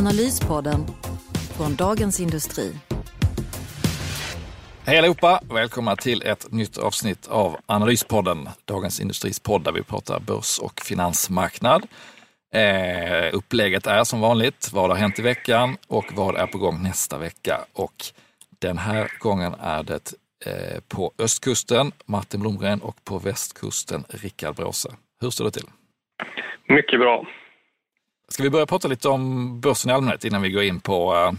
Analyspodden från Dagens Industri. Hej allihopa! Välkomna till ett nytt avsnitt av Analyspodden, Dagens Industris podd där vi pratar börs och finansmarknad. Eh, upplägget är som vanligt, vad har hänt i veckan och vad är på gång nästa vecka? Och den här gången är det eh, på östkusten Martin Blomgren och på västkusten Rickard Bråse. Hur står det till? Mycket bra. Ska vi börja prata lite om börsen i allmänhet innan vi går in på, eh,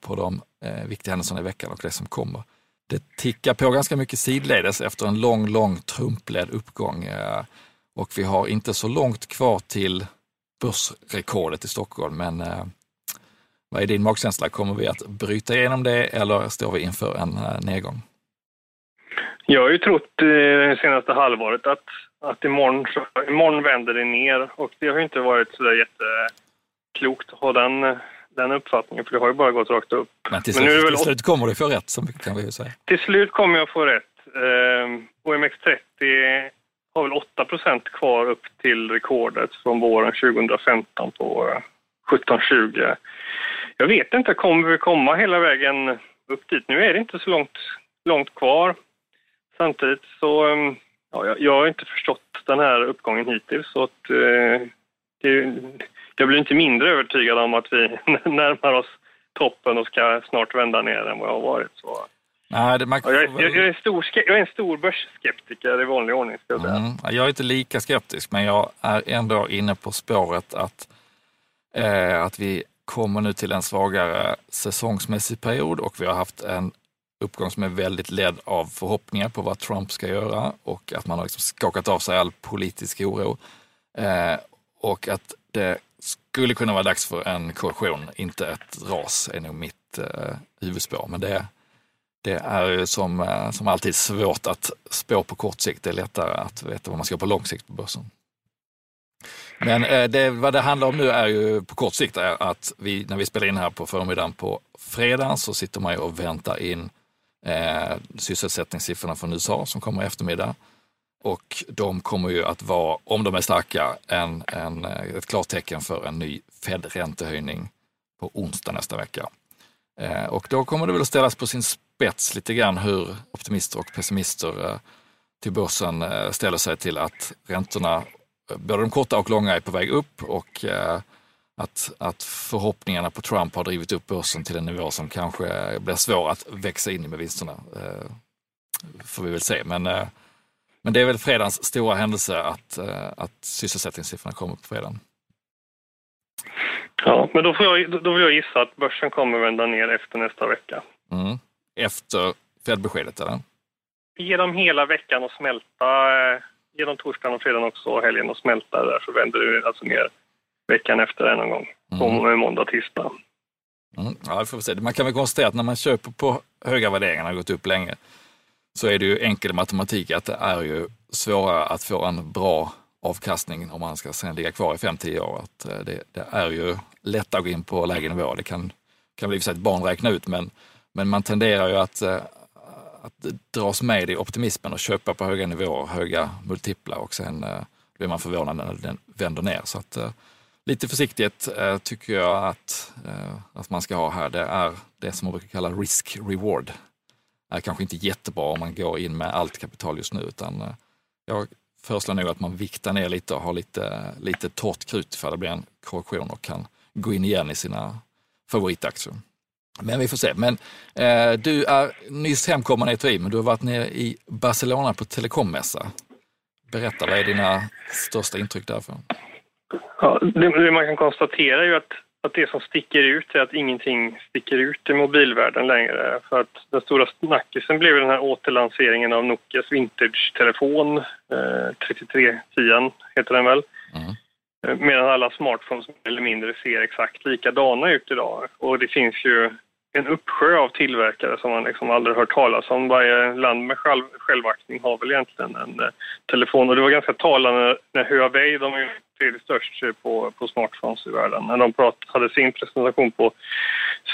på de eh, viktiga händelserna i veckan och det som kommer? Det tickar på ganska mycket sidledes efter en lång, lång Trumpledd uppgång eh, och vi har inte så långt kvar till börsrekordet i Stockholm. Men eh, vad är din magkänsla? Kommer vi att bryta igenom det eller står vi inför en eh, nedgång? Jag har ju trott det senaste halvåret att, att imorgon, så, imorgon vänder det ner och det har ju inte varit så där jätteklokt att ha den, den uppfattningen för det har ju bara gått rakt upp. Men till, Men nu till slut kommer du få rätt, så mycket kan vi ju säga. Till slut kommer jag få rätt. Eh, OMX30 har väl 8% kvar upp till rekordet från våren 2015 på 1720. Eh, jag vet inte, kommer vi komma hela vägen upp dit? Nu är det inte så långt, långt kvar. Samtidigt så, eh, ja, jag, jag har inte förstått den här uppgången hittills så att eh, det, jag blir inte mindre övertygad om att vi närmar oss toppen och ska snart vända ner än vad jag har varit. Så. Nej, det, man... jag, är, jag, är en stor, jag är en stor börsskeptiker i vanlig ordning. Ska jag, mm, jag är inte lika skeptisk, men jag är ändå inne på spåret att, eh, att vi kommer nu till en svagare säsongsmässig period och vi har haft en uppgång som är väldigt ledd av förhoppningar på vad Trump ska göra och att man har liksom skakat av sig all politisk oro. Eh, och att det skulle kunna vara dags för en korrektion, inte ett ras, är nog mitt eh, huvudspår. Men det, det är ju som, eh, som alltid svårt att spå på kort sikt. Det är lättare att veta vad man ska på lång sikt på börsen. Men eh, det, vad det handlar om nu är ju på kort sikt är att vi, när vi spelar in här på förmiddagen på fredag så sitter man ju och väntar in eh, sysselsättningssiffrorna från USA som kommer i eftermiddag. Och de kommer ju att vara, om de är starka, en, en, eh, ett klart tecken för en ny Fed-räntehöjning på onsdag nästa vecka. Eh, och då kommer det väl att ställas på sin spets lite grann hur optimister och pessimister eh, till börsen eh, ställer sig till att räntorna, eh, både de korta och långa, är på väg upp och eh, att, att förhoppningarna på Trump har drivit upp börsen till en nivå som kanske blir svår att växa in i med vinsterna. Får vi väl se. Men, men det är väl fredagens stora händelse att, att sysselsättningssiffrorna kommer på fredagen. Ja, men då, får jag, då vill jag gissa att börsen kommer vända ner efter nästa vecka. Mm. Efter Fed-beskedet eller? Ge dem hela veckan att smälta. Eh, ge dem torsdagen och fredagen också och helgen att smälta där så vänder det alltså ner veckan efter en gång. Mm. Måndag, tisdag. Mm. Ja, det får se. Man kan väl konstatera att när man köper på höga värderingar, har gått upp länge, så är det ju enkel matematik att det är ju svårare att få en bra avkastning om man ska sen ligga kvar i 5-10 år. Att eh, det, det, är ju lättare att gå in på lägre nivåer. Det kan, kan väl i ett barn räkna ut, men, men man tenderar ju att, eh, att dras med i optimismen och köpa på höga nivåer, höga multiplar och sen eh, blir man förvånad när den vänder ner. Så att, lite försiktighet eh, tycker jag att, eh, att man ska ha här. Det är det som man brukar kalla risk-reward. är kanske inte jättebra om man går in med allt kapital just nu, utan eh, jag föreslår nog att man viktar ner lite och har lite, lite torrt krut ifall det blir en korrektion och kan gå in igen i sina favoritaktier. Men vi får se. Men eh, du är nyss hemkommen i ETI, men du har varit nere i Barcelona på telekommässa. Berätta, vad är dina största intryck därifrån? Ja, det, det man kan konstatera är ju att att det som sticker ut är att ingenting sticker ut i mobilvärlden längre. För att den stora snackisen blev den här återlanseringen av Nokias vintage-telefon, eh, 3310 heter den väl. Mm. Eh, medan alla smartphones mer eller mindre ser exakt likadana ut idag. Och det finns ju en uppsjö av tillverkare som man liksom aldrig hört talas om. Varje land med själv, självaktning har väl egentligen en eh, telefon. Och det var ganska talande när Huawei, de är tredje störst på, på smartphones i världen, när de prat, hade sin presentation på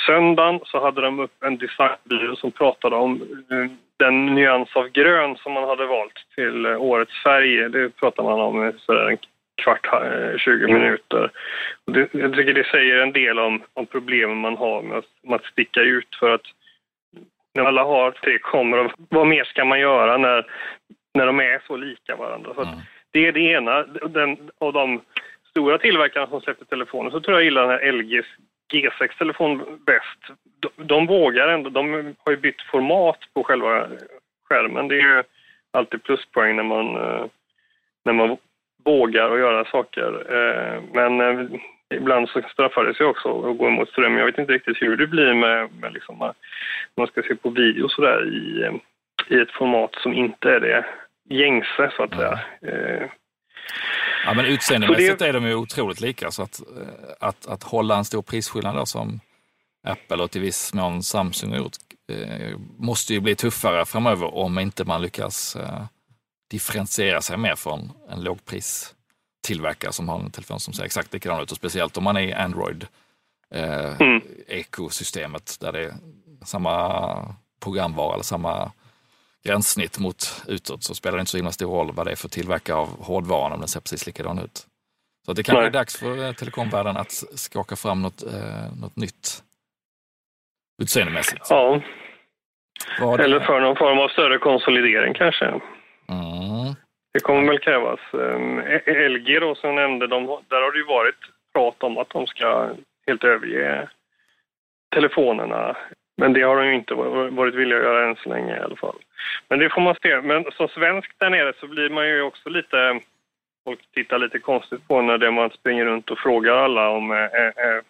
söndagen så hade de upp en designbyrå som pratade om eh, den nyans av grön som man hade valt till eh, årets färg. Det pratar man om sådär en kvart, 20 eh, minuter. Det, jag tycker det säger en del om, om problemen man har med att, med att sticka ut för att när alla har tre kameror, vad mer ska man göra när, när de är så lika varandra? Så mm. Det är det ena. Den, av de stora tillverkarna som släppte telefoner så tror jag gillar den här LGs G6-telefon bäst. De, de vågar ändå, de har ju bytt format på själva skärmen. Det är ju alltid pluspoäng när man, eh, när man vågar att göra saker. Eh, men eh, ibland så straffar det sig också att gå emot ström. Jag vet inte riktigt hur det blir med, med liksom, man ska se på video sådär i, i ett format som inte är det gängse så att säga. Ja, men utseendemässigt det... är de ju otroligt lika, så att, att, att hålla en stor prisskillnad då, som Apple och till viss mån Samsung har gjort eh, måste ju bli tuffare framöver om inte man lyckas eh, differentiera sig mer från en lågpristillverkare som har en telefon som ser exakt likadan ut och speciellt om man är i Android eh, mm. ekosystemet där det är samma programvara eller samma gränssnitt mot utåt så spelar det inte så himla stor roll vad det är för tillverkare av hårdvaran om den ser precis likadan ut. Så det kanske är dags för eh, telekomvärlden att skaka fram något, eh, något nytt utseendemässigt. Ja. Vad Eller för någon form av större konsolidering kanske. Mm. Det kommer väl krävas. Ehm, LG då som jag nämnde, de, där har det ju varit prat om att de ska helt överge telefonerna. Men det har de ju inte varit villiga att göra än så länge i alla fall. Men det får man se. Men som svensk där nere så blir man ju också lite... Folk tittar lite konstigt på när det man springer runt och frågar alla om eh, eh, eh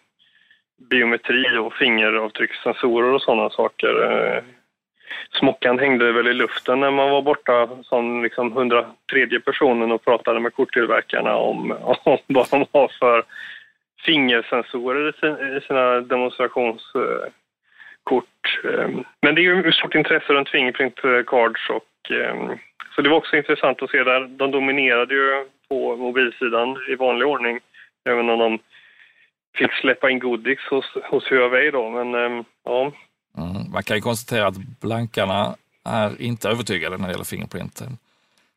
biometri och fingeravtryckssensorer och sådana saker. Eh, smockan hängde väl i luften när man var borta som liksom 103 personen och pratade med korttillverkarna om, om vad de har för fingersensorer i sina demonstrations kort. Ehm, men det är ju stort intresse runt Fingerprint Cards och ehm, så det var också intressant att se där. De dominerade ju på mobilsidan i vanlig ordning, även om de fick släppa in godis hos, hos Huawei då. Men ehm, ja, Mm. Man kan ju konstatera att blankarna är inte övertygade när det gäller Fingerprint.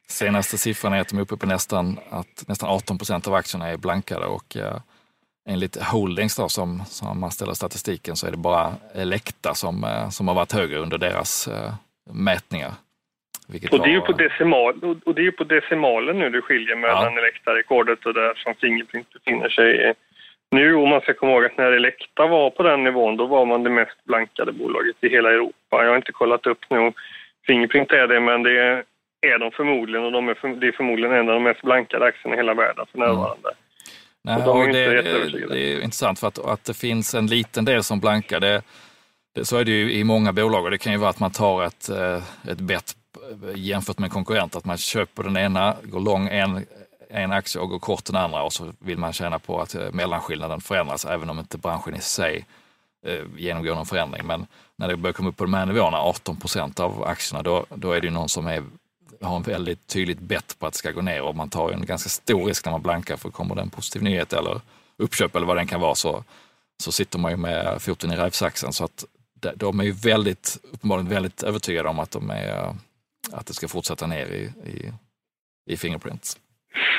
Senaste siffran är att de är uppe på nästan, att nästan 18 procent av aktierna är blankade och eh, enligt Holdings då, som, som man ställer statistiken så är det bara Elekta som, eh, som har varit högre under deras eh, mätningar. och, det är ju på decimal, och det är på decimalen nu det skiljer mellan ja. Elekta-rekordet och där som Fingerprint befinner sig nu, om man ska komma ihåg att när Elekta var på den nivån, då var man det mest blankade bolaget i hela Europa. Jag har inte kollat upp nu om Fingerprint är det, men det är de förmodligen och de är, för, det är förmodligen en av de mest blankade aktierna i hela världen för närvarande. Mm. Nej, de är det, det, det, är intressant för att, att det finns en liten del som blankar. Det, det, så är det ju i många bolag och det kan ju vara att man tar ett, eh, ett bett jämfört med en konkurrent, att man köper den ena, går lång en, en aktie och går kort den andra och så vill man tjäna på att eh, mellanskillnaden förändras även om inte branschen i sig eh, genomgår någon förändring. Men när det börjar komma upp på de här nivåerna, 18 procent av aktierna, då, då är det någon som är, har en väldigt tydligt bett på att det ska gå ner och man tar en ganska stor risk när man blankar för kommer det en positiv nyhet eller uppköp eller vad den kan vara så, så sitter man ju med foten i rävsaxen. Så att de är ju väldigt, uppenbarligen väldigt övertygade om att, de är, eh, att det ska fortsätta ner i, i, i Fingerprint.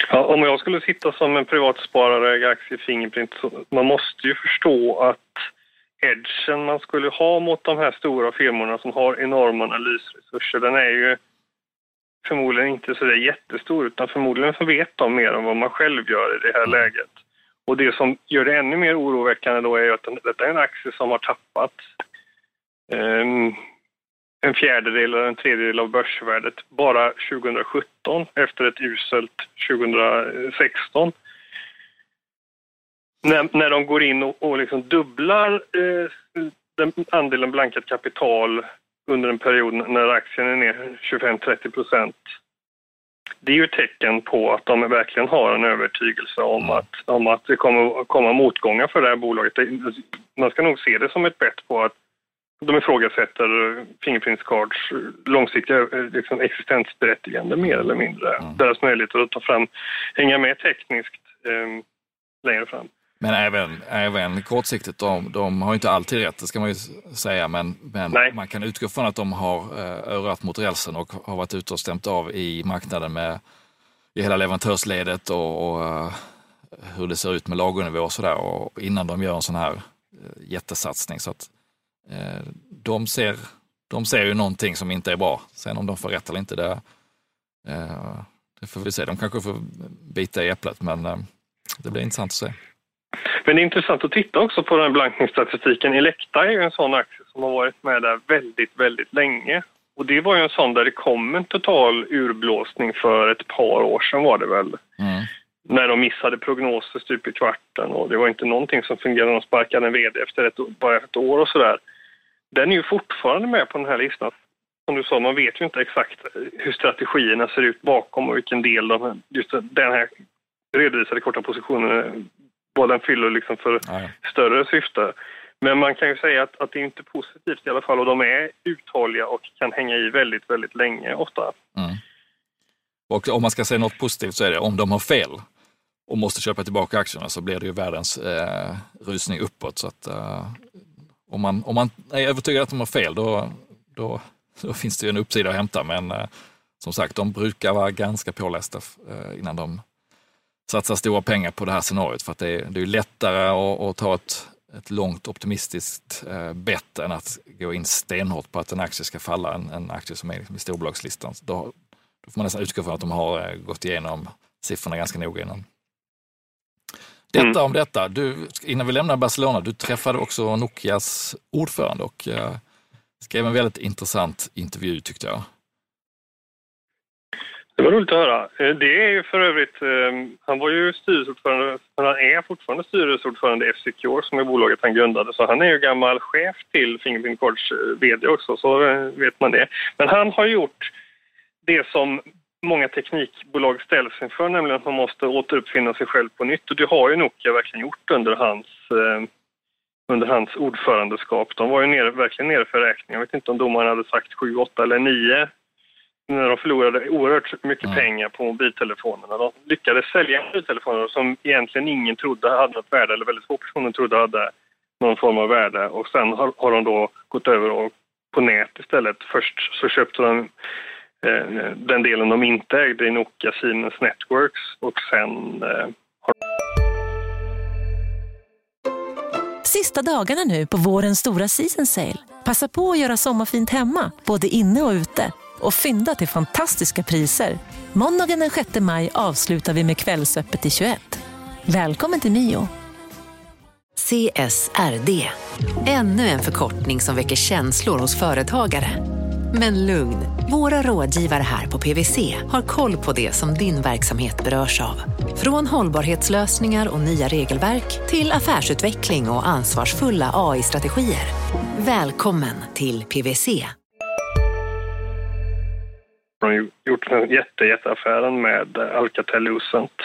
Ja, om jag skulle sitta som en privatsparare och äga aktier i Fingerprint så man måste ju förstå att edgen man skulle ha mot de här stora firmorna som har enorma analysresurser, den är ju förmodligen inte så där jättestor utan förmodligen så vet de mer om vad man själv gör i det här läget. Och det som gör det ännu mer oroväckande då är att detta är en aktie som har tappat um, en fjärdedel eller en tredjedel av börsvärdet bara 2017 efter ett uselt 2016. När, när de går in och, och liksom dubblar eh, den andelen blankat kapital under en period när aktien är ner 25-30 procent det är ju ett tecken på att de verkligen har en övertygelse om, mm. att, om att det kommer komma motgångar för det här bolaget. Man ska nog se det som ett bett på att de ifrågasätter Fingerprints Cards långsiktiga liksom, existensberättigande mer eller mindre. Mm. Deras möjligheter att ta fram, hänga med tekniskt eh, längre fram. Men även, även kortsiktigt, de, de har inte alltid rätt, det ska man ju säga, men, men man kan utgå från att de har eh, örat mot rälsen och har varit ute och stämt av i marknaden med i hela leverantörsledet och, och uh, hur det ser ut med lagernivå och sådär innan de gör en sån här uh, jättesatsning. Så att, de, ser, de ser ju någonting som inte är bra. Sen om de får rätt eller inte, det, det får vi se. De kanske får bita i äpplet, men det blir intressant att se. Men det är intressant att titta också på den här blankningsstatistiken. Elekta är ju en sån aktie som har varit med där väldigt, väldigt länge. Och det var ju en sån där det kom en total urblåsning för ett par år sedan var det väl. Mm. När de missade prognoser stup i kvarten och det var inte någonting som fungerade. De sparkade en VD efter ett, bara ett år och sådär. Den är ju fortfarande med på den här listan. Som du sa, man vet ju inte exakt hur strategierna ser ut bakom och vilken del de, just den här redovisade korta positionen vad den fyller liksom för Nej. större syfte. Men man kan ju säga att, att det är inte positivt i alla fall och de är uthålliga och kan hänga i väldigt, väldigt länge ofta. Mm. Och om man ska säga något positivt så är det om de har fel och måste köpa tillbaka aktierna så blir det ju världens eh, rusning uppåt. Så att, eh, om, man, om man är övertygad att de har fel då, då, då finns det ju en uppsida att hämta. Men eh, som sagt, de brukar vara ganska pålästa eh, innan de satsa stora pengar på det här scenariot för att det är, det är lättare att, att ta ett, ett långt optimistiskt eh, bett än att gå in stenhårt på att en aktie ska falla, en, en aktie som är liksom i storbolagslistan. Då, då får man nästan utgå från att de har eh, gått igenom siffrorna ganska noga innan. Detta mm. om detta. Du, innan vi lämnar Barcelona, du träffade också Nokias ordförande och eh, skrev en väldigt intressant intervju tyckte jag. Det var roligt att höra. Eh, det är ju för övrigt, ehm, han var ju styrelseordförande, han är fortfarande styrelseordförande i F-Secure som är bolaget han grundade, så han är ju gammal chef till Fingerprint Cards eh, VD också, så eh, vet man det. Men han har gjort det som många teknikbolag ställs inför, nämligen att man måste återuppfinna sig själv på nytt och det har ju Nokia verkligen gjort under hans ehm, under hans ordförandeskap. De var ju nere, verkligen nere för räkning. Jag vet inte om domaren hade sagt 7, 8 eller 9 när de förlorade oerhört mycket mm. pengar på mobiltelefonerna. De lyckades sälja mobiltelefoner som egentligen ingen trodde hade något värde, eller väldigt få personer trodde hade någon form av värde. Och sen har, har de då gått över och på nät istället. Först så köpte de eh, den delen de inte ägde i Nokia Siemens Networks och sen eh, har Sista dagarna nu på vårens stora season sale. Passa på att göra sommarfint hemma, både inne och ute och fynda till fantastiska priser. Måndagen den 6 maj avslutar vi med Kvällsöppet i 21. Välkommen till Mio. CSRD, ännu en förkortning som väcker känslor hos företagare. Men lugn, våra rådgivare här på PWC har koll på det som din verksamhet berörs av. Från hållbarhetslösningar och nya regelverk till affärsutveckling och ansvarsfulla AI-strategier. Välkommen till PWC de gjort den jätte, jätteaffären med Alcatel-Lucent.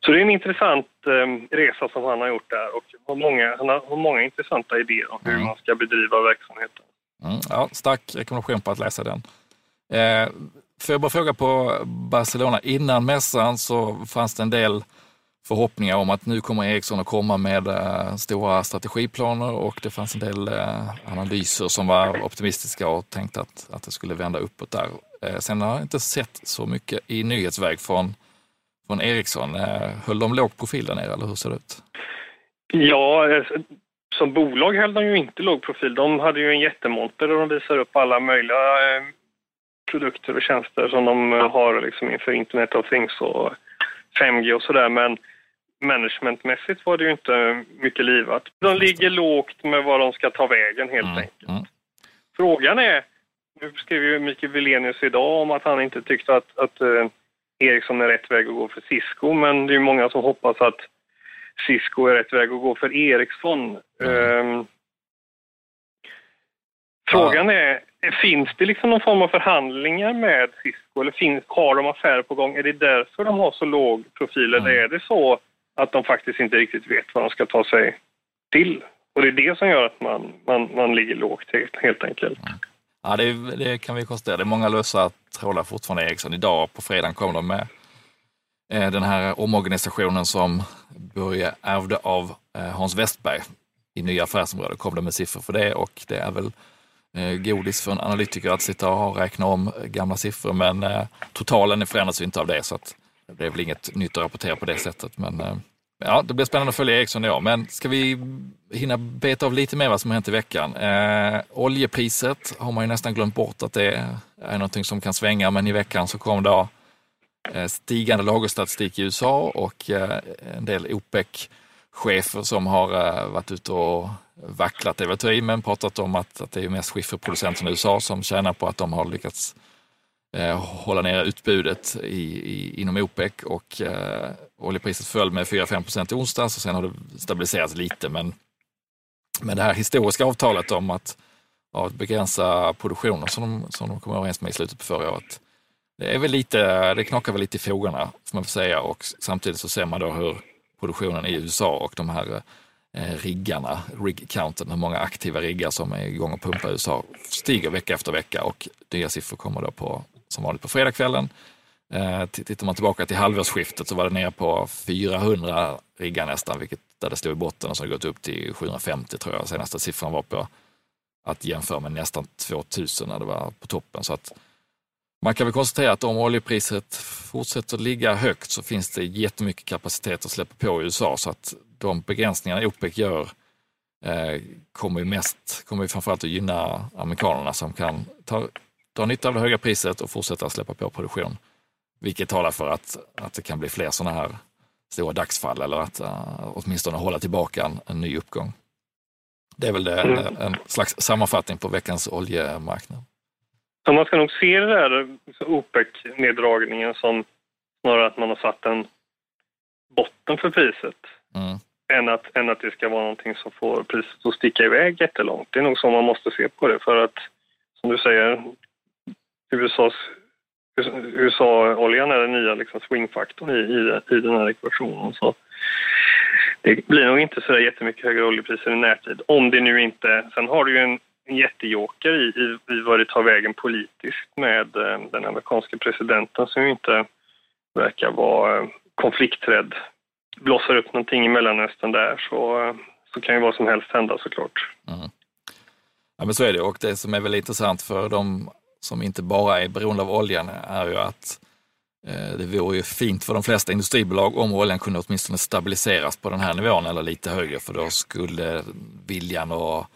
Så det är en intressant eh, resa som han har gjort där och har många, han har många intressanta idéer om hur mm. man ska bedriva verksamheten. Mm, ja, stark rekommendation på att läsa den. Eh, får jag bara fråga på Barcelona, innan mässan så fanns det en del förhoppningar om att nu kommer Ericsson att komma med eh, stora strategiplaner och det fanns en del eh, analyser som var optimistiska och tänkte att, att det skulle vända uppåt där. Eh, sen har jag inte sett så mycket i nyhetsväg från, från Ericsson. höll de låg profil där nere eller hur ser det ut? Ja, som bolag höll de ju inte låg profil. De hade ju en jättemonter där de visar upp alla möjliga produkter och tjänster som de har liksom inför Internet of Things och 5G och sådär. Men managementmässigt var det ju inte mycket livat. De ligger lågt med vad de ska ta vägen helt mm. enkelt. Mm. Frågan är, nu skrev ju Mikael Wilenius idag om att han inte tyckte att, att uh, Ericsson är rätt väg att gå för Cisco, men det är många som hoppas att Cisco är rätt väg att gå för Ericsson. Mm. Um, frågan är, Finns det liksom någon form av förhandlingar med Cisco eller finns, har de affärer på gång? Är det därför de har så låg profil eller är det så att de faktiskt inte riktigt vet vad de ska ta sig till? Och det är det som gör att man, man, man ligger lågt helt enkelt. Ja, det, det, kan vi konstatera. Det är många lösa trådar fortfarande i Ericsson. Idag på fredagen kom de med eh, den här omorganisationen som Börje ärvde av eh, Hans Westberg i nya affärsområden. kom de med siffror för det och det är väl eh, godis för en analytiker att sitta och räkna om gamla siffror men totalen förändras ju inte av det så att det är väl inget nytt att rapportera på det sättet. Men eh, ja, det blir spännande att följa Ericsson i år. Men ska vi hinna beta av lite mer vad som har hänt i veckan? Eh, oljepriset har man ju nästan glömt bort att det är någonting som kan svänga, men i veckan så kom då eh, stigande lagerstatistik i USA och eh, en del OPEC-chefer som har varit ute och vacklat, det var men pratat om att, att det är mest skifferproducenterna i USA som tjänar på att de har lyckats Eh, hålla ner utbudet i, i, inom OPEC och eh, oljepriset föll med 4-5 procent i onsdags och sen har det stabiliserats lite. Men, men det här historiska avtalet om att, att begränsa produktionen som de, som de kom överens med i slutet på förra året, det, är väl lite, det knakar väl lite i fogarna, får man får säga. Och samtidigt så ser man då hur produktionen i USA och de här eh, riggarna, rig-counten, hur många aktiva riggar som är igång och pumpar i USA, stiger vecka efter vecka och nya siffror kommer då på som vanligt på fredagskvällen. Eh, tittar man tillbaka till halvårsskiftet så var det nere på 400 riggar nästan, vilket där det stod i botten och så har det gått upp till 750 tror jag. Senaste siffran var på att jämföra med nästan 2000 när det var på toppen. Så att man kan väl konstatera att om oljepriset fortsätter ligga högt så finns det jättemycket kapacitet att släppa på i USA så att de begränsningar OPEC gör eh, kommer ju mest, kommer ju framförallt att gynna amerikanerna som kan ta dra nytta av det höga priset och fortsätta släppa på produktion. Vilket talar för att, att det kan bli fler sådana här stora dagsfall eller att uh, åtminstone hålla tillbaka en, en ny uppgång. Det är väl det, mm. en, en slags sammanfattning på veckans oljemarknad. Så man ska nog se det där OPEC-neddragningen som snarare att man har satt en botten för priset mm. än, att, än att det ska vara någonting som får priset att sticka iväg jättelångt. Det är nog så man måste se på det för att som du säger, USAs USA-oljan är den nya liksom swingfaktorn i, i, i den här ekvationen. Så det blir nog inte så där jättemycket högre oljepriser i närtid. Om det nu inte... Sen har du ju en, en jättejoker i, i, i vad det tar vägen politiskt med eh, den amerikanska presidenten som ju inte verkar vara eh, konflikträdd. Blossar upp någonting i Mellanöstern där så, eh, så kan ju vad som helst hända såklart. Mm. Ja men så är det och det som är väldigt intressant för de som inte bara är beroende av oljan är ju att eh, det vore ju fint för de flesta industribolag om oljan kunde åtminstone stabiliseras på den här nivån eller lite högre för då skulle viljan och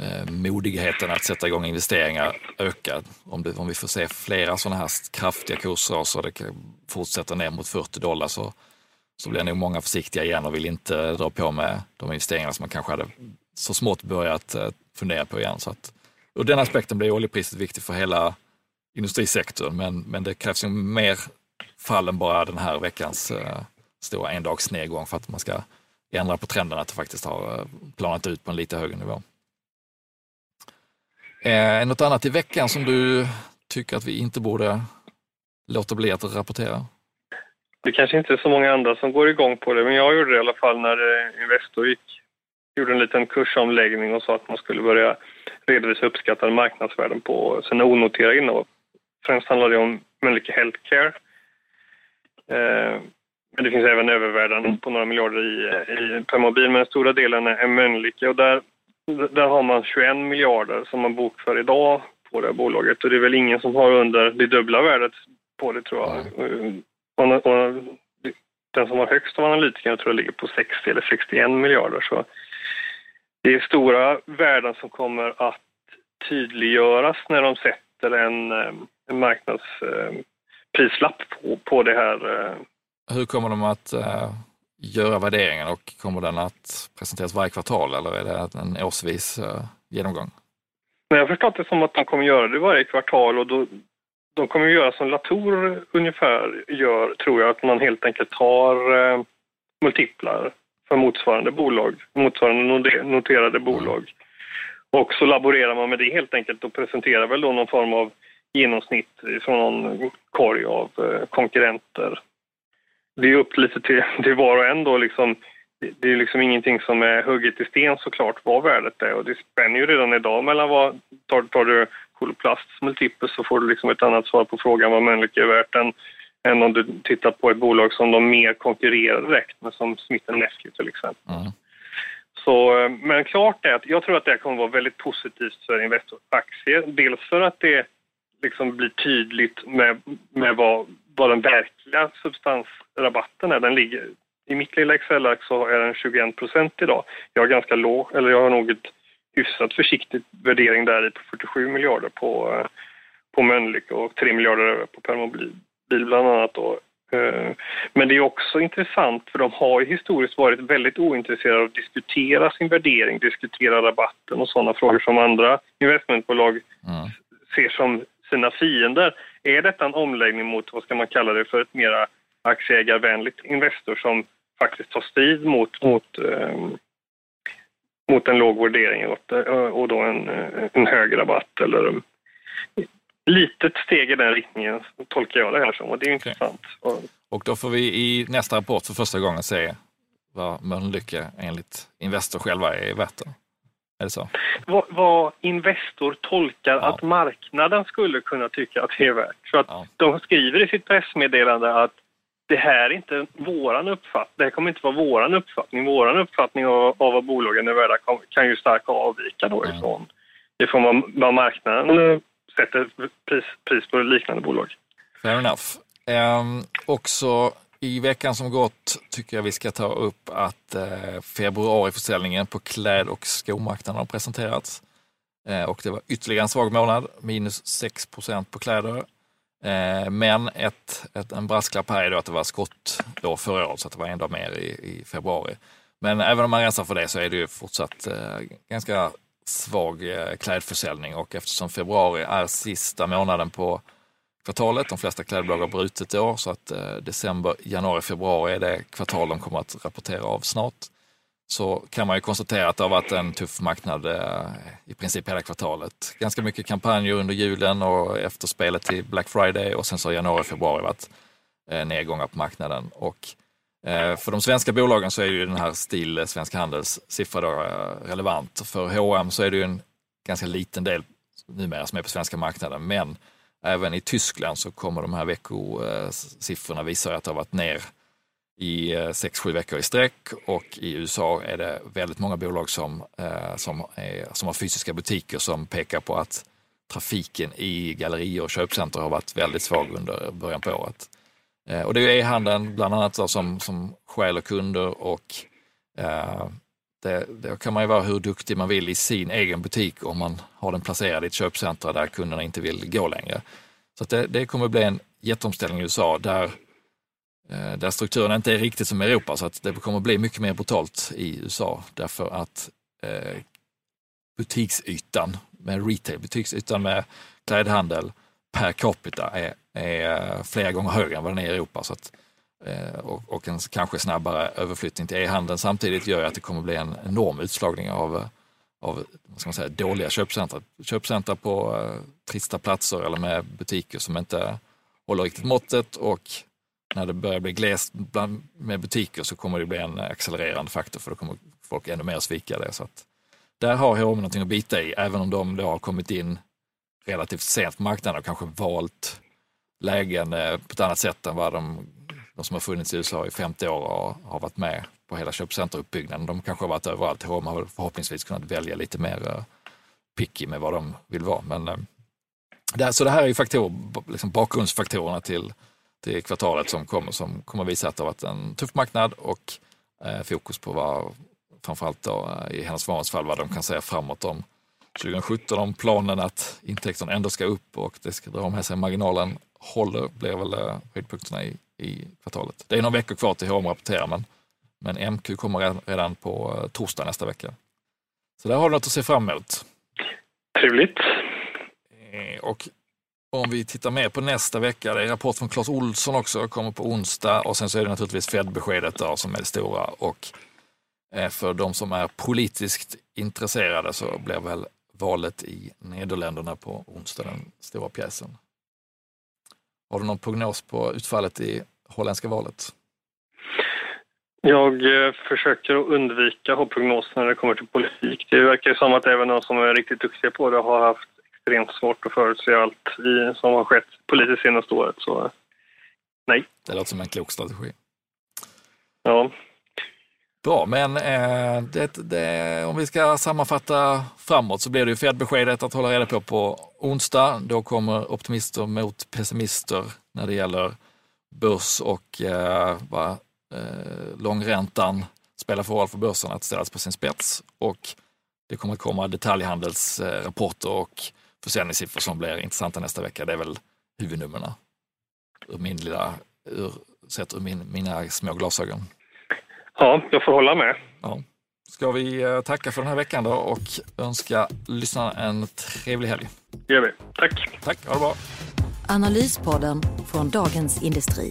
eh, modigheten att sätta igång investeringar öka. Om, det, om vi får se flera sådana här kraftiga kursraser det det fortsätta ner mot 40 dollar så, så blir nog många försiktiga igen och vill inte dra på med de investeringar som man kanske hade så smått börjat eh, fundera på igen. Så att, ur den aspekten blir oljepriset viktigt för hela industrisektorn, men, men det krävs ju mer fall än bara den här veckans eh, stora endagsnedgång för att man ska ändra på trenden att det faktiskt har eh, planat ut på en lite högre nivå. Eh, något annat i veckan som du tycker att vi inte borde låta bli att rapportera? Det kanske inte är så många andra som går igång på det, men jag gjorde det i alla fall när eh, Investor gick, gjorde en liten kursomläggning och sa att man skulle börja redovisa uppskattade marknadsvärden på sina onoterade innehav. Främst handlar det om Mölnlycke Healthcare. Eh, men det finns även övervärden på några miljarder i, i Permobil, men den stora delen är Mölnlycke och där, där har man 21 miljarder som man bokför idag på det här bolaget och det är väl ingen som har under det dubbla värdet på det tror jag. Och, och, den som har högst av analytikerna tror jag ligger på 60 eller 61 miljarder. Så det är stora värden som kommer att tydliggöras när de sätter en, eh, en marknadsprislapp eh, på, på det här. Eh. Hur kommer de att göra värderingen och kommer den att presenteras varje kvartal eller är det en årsvis genomgång? jag har förstått det som att de kommer göra det varje kvartal och då, de kommer göra som Latour ungefär gör, tror jag, att man helt enkelt tar uh, multiplar för motsvarande bolag, motsvarande noterade bolag. Och så laborerar man med det helt enkelt och presenterar väl då någon form av genomsnitt från någon korg av eh, konkurrenter. Det är upp lite till, till var och en då liksom. Det är liksom ingenting som är hugget i sten såklart vad värdet är och det spänner ju redan idag mellan vad, tar, tar du Coloplasts multipel så får du liksom ett annat svar på frågan vad Mölnlycke är värt än, än om du tittar på ett bolag som de mer konkurrerar direkt med som Smith Nephew till exempel. Mm. Så, eh, men klart är att jag tror att det kommer vara väldigt positivt för Investor-aktier. Dels för att det liksom blir tydligt med, med vad, vad den verkliga substansrabatten är. Den ligger, I mitt lilla Excel-ark så är den 21 procent idag. Jag har ganska låg, eller jag har nog ett hyfsat försiktigt värdering där i på 47 miljarder på, eh, på Mölnlycke och 3 miljarder på Permobil bland annat. Då. Eh, men det är också intressant för de har ju historiskt varit väldigt ointresserade av att diskutera sin värdering, diskutera rabatten och sådana frågor som andra investmentbolag mm. ser som sina fiender. Är detta en omläggning mot, vad ska man kalla det, för ett mera aktieägarvänligt Investor som faktiskt tar strid mot, mot, um, mot en låg värdering och, och då en, en hög rabatt eller litet steg i den riktningen tolkar jag det här som och det är intressant. Och då får vi i nästa rapport för första gången se vad Mölnlycke enligt Investor själva är värt. Är det så? Vad, vad Investor tolkar ja. att marknaden skulle kunna tycka att det är värt. Så att ja. De skriver i sitt pressmeddelande att det här är inte våran uppfattning. Det här kommer inte vara våran uppfattning. Våran uppfattning av, av vad bolagen är värda kan ju starkt avvika då mm. ifrån, ifrån vad, vad marknaden sätter pris, pris på liknande bolag. Fair enough. Um, också i veckan som gått tycker jag vi ska ta upp att eh, februariförsäljningen på kläd och skomarknaden har presenterats. Eh, och det var ytterligare en svag månad, minus 6 procent på kläder. Eh, men ett, ett, en brasklapp här är då att det var skott då förra året, så att det var en dag mer i, i, februari. Men även om man rensar för det så är det ju fortsatt eh, ganska svag eh, klädförsäljning och eftersom februari är sista månaden på kvartalet. De flesta klädbolag har brutit i år så att eh, december, januari, februari är det kvartal de kommer att rapportera av snart. Så kan man ju konstatera att det har varit en tuff marknad eh, i princip hela kvartalet. Ganska mycket kampanjer under julen och efterspelet till Black Friday och sen så har januari, februari varit nedgångar på marknaden. Och Eh, för de svenska bolagen så är ju den här STIL, eh, Svensk Handels siffra då eh, relevant. För H&M så är det ju en ganska liten del numera som är på svenska marknaden, men Även i Tyskland så kommer de här veckosiffrorna visa att det har varit ner i 6-7 veckor i sträck och i USA är det väldigt många bolag som, som, är, som har fysiska butiker som pekar på att trafiken i gallerier och köpcenter har varit väldigt svag under början på året. Eh, och det är e-handeln bland annat som, som stjäl kunder och eh, det, då kan man ju vara hur duktig man vill i sin egen butik om man har den placerad i ett köpcenter där kunderna inte vill gå längre. Så det, det kommer bli en jätteomställning i USA där, eh, där strukturen inte är riktigt som i Europa så att det kommer bli mycket mer brutalt i USA därför att eh, butiksytan med retail, butiksytan med klädhandel per capita är, är eh, flera gånger högre än vad den är i Europa. Så att eh, och, och en kanske snabbare överflyttning till e-handeln samtidigt gör att det kommer bli en enorm utslagning av, eh, av vad ska man säga, dåliga köpcentra. Köpcentra på trista platser eller med butiker som inte håller riktigt måttet och när det börjar bli glest bland, med butiker så kommer det bli en accelererande faktor för då kommer folk ännu mer svika det. Så att där har H&M någonting att bita i, även om de då har kommit in relativt sent på marknaden och kanske valt lägen eh, på ett annat sätt än vad de de som har funnits i USA i 50 år och har varit med på hela köpcenteruppbyggnaden. De kanske har varit överallt. H&M har förhoppningsvis kunnat välja lite mer eh, picky med vad de vill vara. Men, eh, det, så det här är ju faktor, liksom bakgrundsfaktorerna till, till kvartalet som kommer, som kommer visa att det har varit en tuff marknad och eh, fokus på vad, framförallt då, i hennes fall, vad de kan säga framåt om 2017 om planen att intäkterna ändå ska upp och det ska dra med sig marginalen håller blir väl höjdpunkterna i i kvartalet. Det är några veckor kvar till H&M rapporterar, men, men MQ kommer redan på eh, torsdag nästa vecka. Så där har du något att se fram emot. Trevligt. Eh, och om vi tittar mer på nästa vecka, det är rapport från Clas Olsson också, kommer på onsdag och sen så är det naturligtvis Fed-beskedet som är det stora och eh, för de som är politiskt intresserade så blir väl valet i Nederländerna på onsdag, den stora pjäsen. Har du någon prognos på utfallet i holländska valet? Jag eh, försöker undvika att ha prognoser när det kommer till politik. Det verkar som att även de som är riktigt duktiga på det har haft extremt svårt att förutse allt i, som har skett politiskt senaste året. Så nej. Det låter som en klok strategi. Ja. Bra, men eh, det, det, om vi ska sammanfatta framåt så blir det ju Fed-beskedet att hålla reda på på onsdag. Då kommer optimister mot pessimister när det gäller börs och eh, va, eh, långräntan spelar för roll för börsen att ställas på sin spets. Och det kommer att komma detaljhandelsrapporter och försäljningssiffror som blir intressanta nästa vecka. Det är väl huvudnumren ur min lilla, ur, sett ur min, mina små glasögon. Ja, jag får hålla med. Ja. Ska vi eh, tacka för den här veckan då och önska lyssnarna en trevlig helg. Det gör vi. Tack. Tack, ha det bra. Analyspodden från Dagens Industri.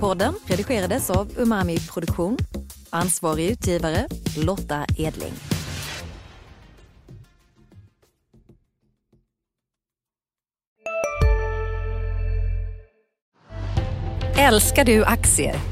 Podden redigerades av Umami Produktion. Ansvarig utgivare Lotta Edling. Älskar du aktier?